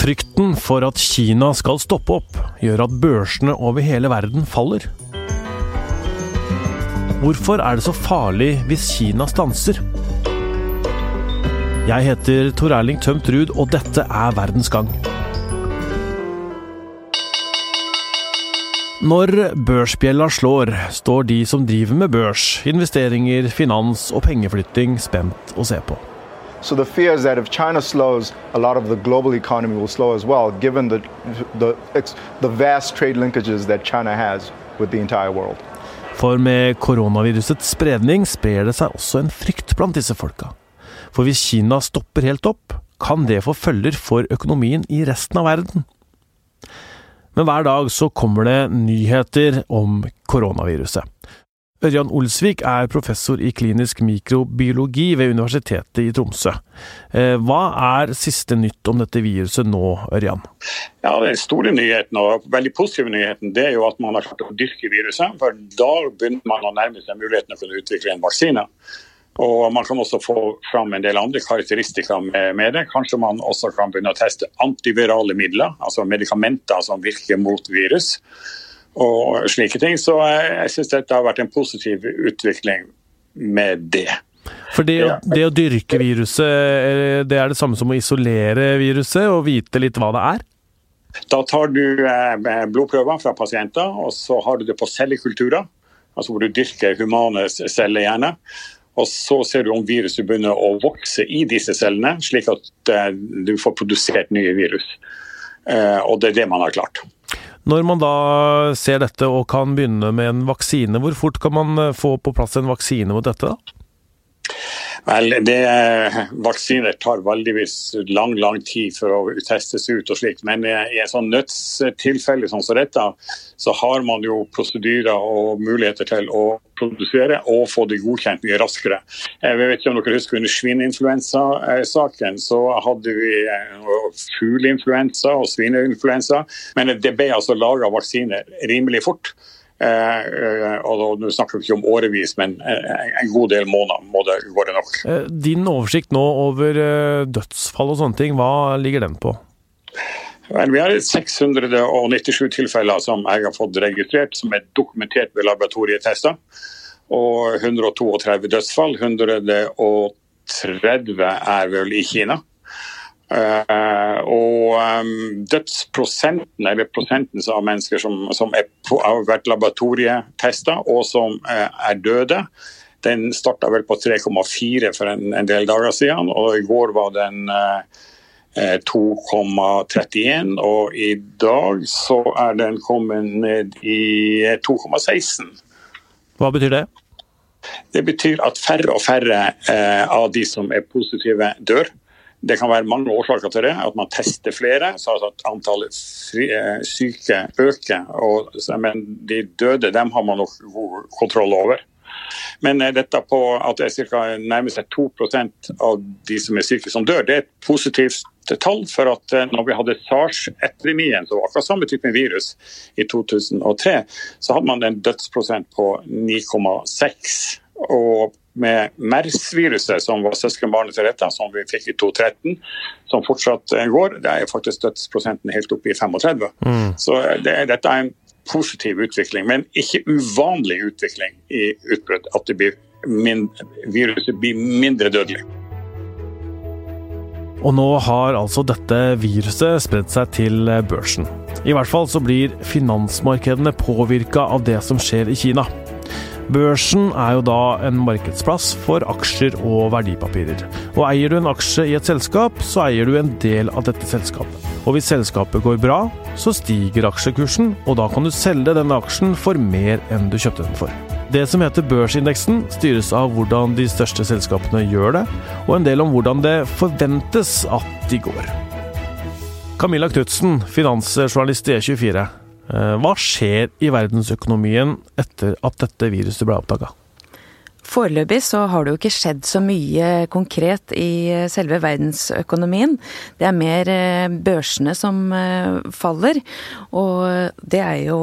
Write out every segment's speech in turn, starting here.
Frykten for at Kina skal stoppe opp, gjør at børsene over hele verden faller. Hvorfor er det så farlig hvis Kina stanser? Jeg heter Tor Erling Tømt Ruud, og dette er Verdens gang. Når børsbjella slår, står de som driver med børs, investeringer, finans og pengeflytting spent å se på. So the fear is that if China slows, a lot of the global economy will slow as well, given the, the, the vast trade linkages that China has with the entire world. For med koronavirusets spredning sprer det seg også en frykt blant disse folka. For hvis Kina stopper helt opp, kan det få følger for økonomien i resten av verden. Men hver dag så kommer det nyheter om koronaviruset. Ørjan Olsvik er professor i klinisk mikrobiologi ved Universitetet i Tromsø. Eh, hva er siste nytt om dette viruset nå, Ørjan? Ja, Den store nyheten og veldig positive nyheten det er jo at man har klart å dyrke viruset. For da begynner man å nærme seg muligheten for å utvikle en vaksine. Og Man kan også få fram en del andre karakteristika med, det. Kanskje man også kan begynne å teste antivirale midler, altså medikamenter som virker mot virus og slike ting. Så jeg syns dette har vært en positiv utvikling med det. For det, det, å dyrke viruset, eh, det er det samme som å isolere viruset og vite litt hva det er? Da tar du eh, blodprøver fra pasienter, og så har du det på cellekulturer. Altså hvor du dyrker humane celler gjerne. Og så ser du om viruset begynner å vokse i disse cellene, slik at eh, du får produsert nye virus. Og det er det man har klart. Når man da ser dette og kan begynne med en vaksine, hvor fort kan man eh, få på plass en vaksine mot dette? da? Vel, det, Vaksiner tar veldigvis lang lang tid for å testes ut, og slikt, men i et sånn nødstilfelle sånn som dette, så har man jo prosedyrer og muligheter til å produsere og få det godkjent mye raskere. Jeg vet ikke om dere husker Under svineinfluensasaken så hadde vi eh, fugleinfluensa og svineinfluensa, men det ble altså laga vaksiner rimelig fort. Eh, eh, og Nå snakker vi ikke om årevis, men eh, en god del måneder må det gå det nok. Din oversikt nå over dødsfall og sånne ting, hva ligger den på? Vel, vi har 697 tilfeller som jeg har fått registrert, som er dokumentert ved laboratorietester. Og 132 dødsfall. 130 er vel i Kina. Uh, og um, dødsprosenten, eller prosenten av mennesker som, som er på, har vært laboratorietesta og som uh, er døde, den starta vel på 3,4 for en, en, del dager siden. Og i går var den uh, 2,31, og i dag så er den kommet ned i 2,16. Hva betyr det? Det betyr at færre og færre av de som er positive, dør. Det kan være mange årsaker til det. At man tester flere, så at antallet eh, syke øker. Og, men de døde dem har man nok god kontroll over. Men eh, dette på at det er nærmer nærmest 2 av de som er syke som dør, det er et positivt tall. For at eh, når vi hadde SARS-epidemien, som var akkurat samme type virus i 2003, så hadde man en dødsprosent på 9,6. Og med MERS-viruset, som var søskenbarnet til dette, som vi fikk i 2013, som fortsatt går, det er faktisk dødsprosenten helt oppe i 35. Mm. Så det, dette er en positiv utvikling, men ikke uvanlig utvikling i utbrudd. At blir mindre, viruset blir mindre dødelig. Og nå har altså dette viruset spredd seg til børsen. I hvert fall så blir finansmarkedene påvirka av det som skjer i Kina. Børsen er jo da en markedsplass for aksjer og verdipapirer. Og eier du en aksje i et selskap, så eier du en del av dette selskapet. Og hvis selskapet går bra, så stiger aksjekursen, og da kan du selge denne aksjen for mer enn du kjøpte den for. Det som heter børsindeksen, styres av hvordan de største selskapene gjør det, og en del om hvordan det forventes at de går. Camilla Knutsen, finansjournalist i E24. Eh, hva skjer i verdensøkonomien etter at dette viruset ble oppdaga? Foreløpig så har det jo ikke skjedd så mye konkret i selve verdensøkonomien. Det er mer eh, børsene som eh, faller, og det er jo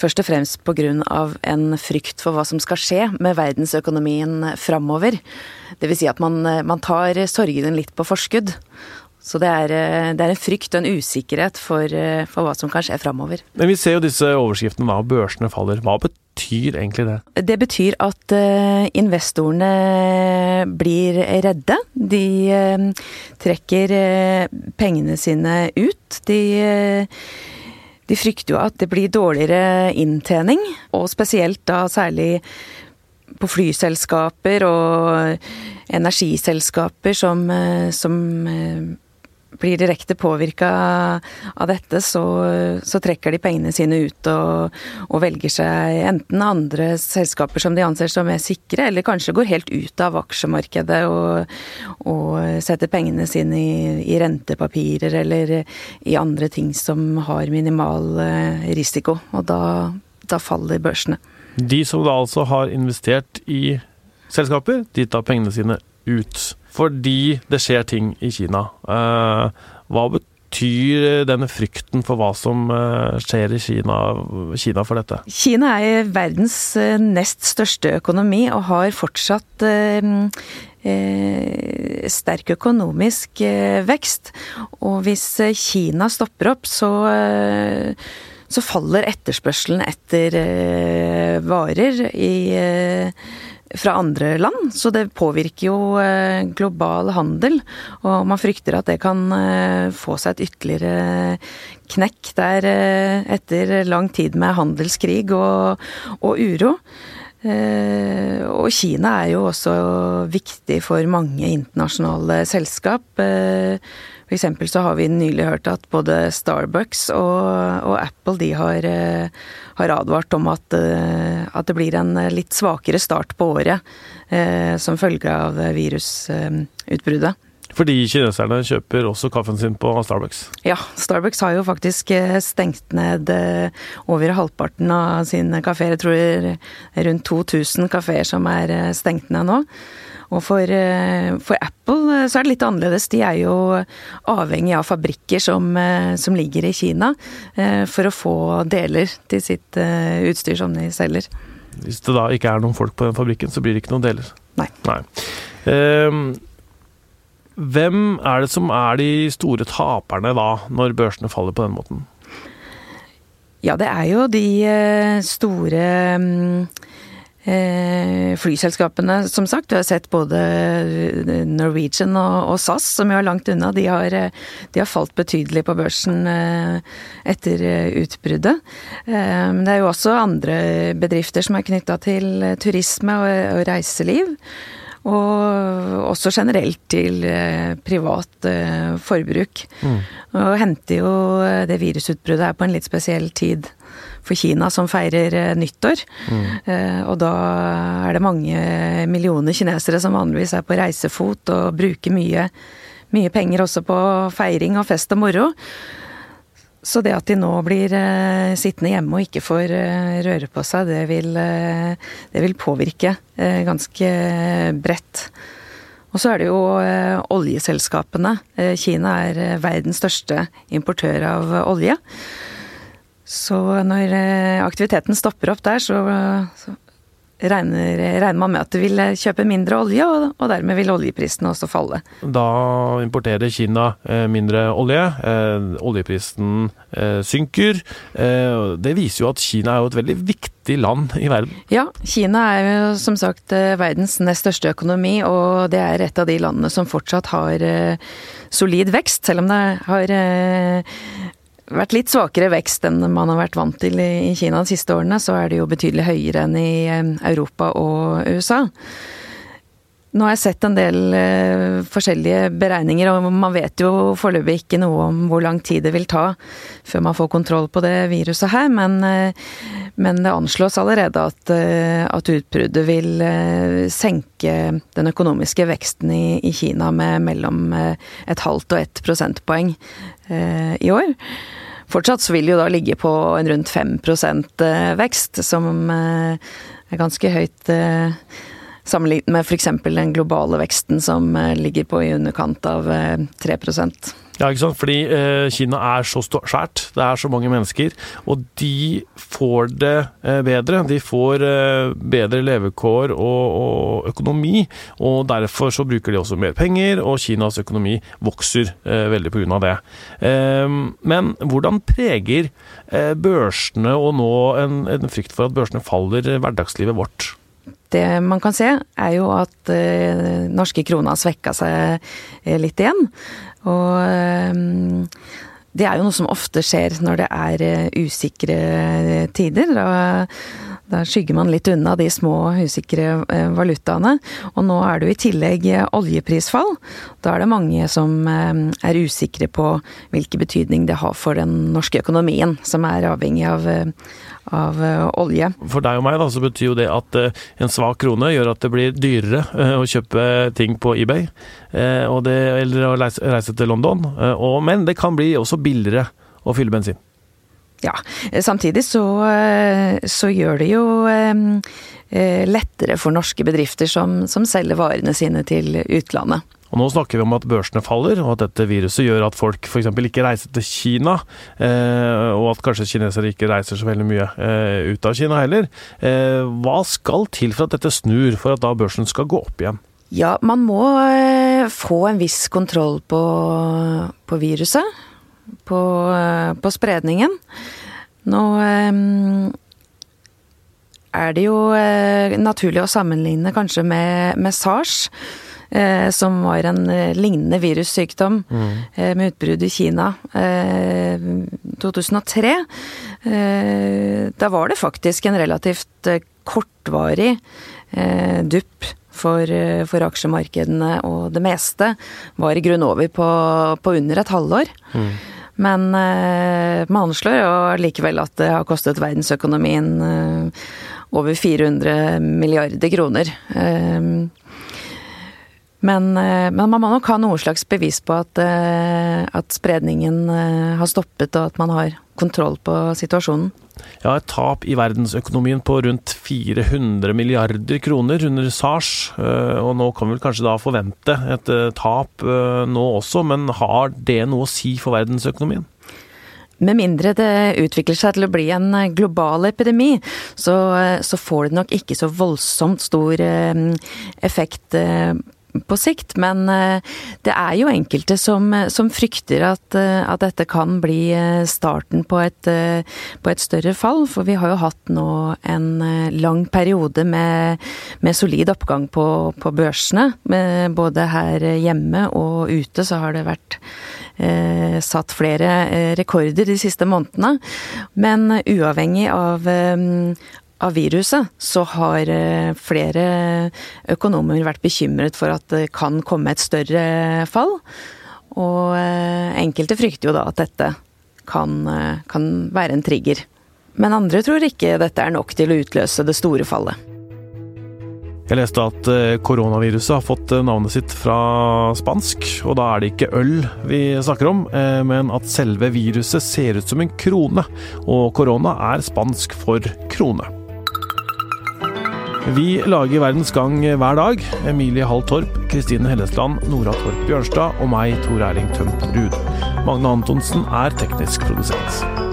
først og fremst pga. en frykt for hva som skal skje med verdensøkonomien framover. Dvs. Si at man, man tar sorgene litt på forskudd. Så det er, det er, en frykt og en usikkerhet for, for hva som kan skje framover. Men vi ser jo disse overskriftene da, børsene faller. Hva betyr egentlig det? Det betyr at investorene blir redde. De trekker pengene sine ut. De de frykter jo at det blir dårligere inntjening, og spesielt da særlig på flyselskaper og energiselskaper som, eh, som eh, blir direkte påvirka av dette, så, så, trekker de pengene sine ut og, og, velger seg enten andre selskaper som de anser som mer sikre, eller kanskje går helt ut av aksjemarkedet og, og setter pengene sine i, i, rentepapirer eller i andre ting som har minimal eh, risiko. Og da, da faller børsene. De som da altså har investert i selskaper, de tar pengene sine ut fordi det skjer ting i Kina. Eh, hva betyr denne frykten for hva som eh, skjer i Kina, Kina for dette? Kina er verdens eh, nest største økonomi og har fortsatt sterk økonomisk vekst. Og hvis Kina stopper opp, så så faller etterspørselen etter varer i fra andre land, så det påvirker jo eh, global handel. Og man frykter at det kan eh, få seg et ytterligere knekk der eh, etter lang tid med handelskrig og, og uro. Og Kina er jo også viktig for mange internasjonale selskap. For eksempel så har vi nylig hørt at både Starbucks og, og Apple de har, eh, har, advart om at, eh, at, det blir en litt svakere start på året eh, som følge av virusutbruddet. Fordi kineserne kjøper også kaffen sin på Starbucks? Ja, Starbucks har jo faktisk stengt ned over halvparten av sine kafeer. Jeg tror rundt 2000 kafeer som er stengt ned nå. Og for, eh, for, Apple eh, så er det litt annerledes. De er jo avhengig av fabrikker som, eh, som ligger i Kina for å få deler til sitt utstyr som de selger. Hvis det da ikke er noen folk på den fabrikken, så blir det ikke noen deler? Nei. Nei. Um, hvem er det som er de store taperne da, når børsene faller på den måten? Ja, det er jo de store um, Eh, flyselskapene, som sagt. Vi har sett både Norwegian og, SAS, som jo er langt unna. De har, de har, falt betydelig på børsen eh, etter utbruddet. Eh, men det er jo også andre bedrifter som er knytta til turisme og, og, reiseliv. Og også generelt til privat forbruk. Mm. Og henter jo det virusutbruddet her på en litt spesiell tid for Kina som feirer eh, nyttår. Mm. Eh, og da er det mange millioner kinesere som vanligvis er på reisefot og bruker mye, mye penger også på feiring og fest og moro. Så det at de nå blir eh, sittende hjemme og ikke får eh, røre på seg, det vil, eh, det vil påvirke ganske bredt. Og så er det jo oljeselskapene. Kina er verdens største importør av olje. Så når eh, aktiviteten stopper opp der, så, så regner, regner, man med at det vil kjøpe mindre olje, og, og, dermed vil oljeprisene også falle. Da importerer Kina eh, mindre olje, eh, oljeprisen eh, synker. Eh, det viser jo at Kina er jo et veldig viktig land i verden. Ja, Kina er jo som sagt eh, verdens nest største økonomi, og det er et av de landene som fortsatt har solid vekst, selv om det har vært litt svakere vekst enn man har vært vant til i Kina de siste årene, så er det jo betydelig høyere enn i Europa og USA. Nå har jeg sett en del uh, forskjellige beregninger, og man vet jo foreløpig ikke noe om hvor lang tid det vil ta før man får kontroll på det viruset her, men, uh, men det anslås allerede at, uh, at utbruddet vil senke den økonomiske veksten i, i Kina med mellom et halvt og ett prosentpoeng i år. Fortsatt så vil det jo da ligge på en rundt 5% vekst, som er ganske høyt Sammenlignet med f.eks. den globale veksten som eh, ligger på i underkant av 3 eh, Ja, ikke sant? Fordi eh, Kina er så svært, det er så mange mennesker, og de får det eh, bedre. De får eh, bedre levekår og, og, økonomi, og derfor så bruker de også mer penger, og Kinas økonomi vokser eh, veldig pga. det. Ehm, men hvordan preger eh, børsene og nå en, en frykt for at børsene faller hverdagslivet vårt? Det man kan se, er jo at eh, norske krona svekka seg eh, litt igjen. Og ehm, det er jo noe som ofte skjer når det er eh, usikre tider. Da, da skygger man litt unna de små usikre eh, valutaene. Og nå er det jo i tillegg oljeprisfall. Da er det mange som eh, er usikre på hvilken betydning det har for den norske økonomien, som er avhengig av, av olje. For deg og meg da, så betyr jo det at en svak krone gjør at det blir dyrere å kjøpe ting på eBay. Eh, det, eller å reise til London. Eh, men det kan bli også billigere å fylle bensin. Ja, samtidig så, eh, så gjør det jo eh, lettere for norske bedrifter som, som selger varene sine til utlandet. Og Nå snakker vi om at børsene faller, og at dette viruset gjør at folk f.eks. ikke reiser til Kina. Eh, og at kanskje kinesere ikke reiser så veldig mye eh, ut av Kina heller. Eh, hva skal til for at dette snur, for at da børsen skal gå opp igjen? Ja, man må eh, få en viss kontroll på, på viruset. På, eh, på, spredningen. Nå eh, er det jo naturlig å sammenligne kanskje med, med SARS. som var en lignende virussykdom mm. med utbrudd i Kina 2003. da var det faktisk en relativt kortvarig dupp for, eh, for, aksjemarkedene, og det meste var i grunn over på, på under et halvår. Mm. Men eh, man anslår jo likevel at det har kostet verdensøkonomien eh, over 400 milliarder kroner. Eh, men, eh, men, man må nok ha noe slags bevis på at, eh, at spredningen har stoppet, og at man har kontroll på situasjonen. Ja, et tap i verdensøkonomien på rundt 400 milliarder kroner under SARS. Eh, og nå kan vi kanskje da forvente et eh, tap eh, nå også, men har det noe å si for verdensøkonomien? Med mindre det utvikler seg til å bli en global epidemi, så, så får det nok ikke så voldsomt stor effekt på sikt, men eh, det er jo enkelte som, som frykter at, eh, at, dette kan bli eh, starten på et, på et, større fall. For vi har jo hatt nå en lang periode med, med solid oppgang på, på børsene. Både her hjemme og ute så har det vært eh, satt flere rekorder de siste månedene. Men uavhengig av, av viruset, så har eh, flere økonomer vært bekymret for at det kan komme et større fall. Og eh, enkelte frykter jo da at dette kan, eh, kan være en trigger. Men andre tror ikke dette er nok til å utløse det store fallet. Jeg leste at koronaviruset har fått navnet sitt fra spansk, og da er det ikke øl vi snakker om, men at selve viruset ser ut som en krone, og korona er spansk for krone. Vi lager Verdens Gang hver dag. Emilie Hall Torp, Kristine Hellesland, Nora Torp Bjørnstad og meg, Tor Erling Tømt Ruud. Magne Antonsen er teknisk produsent.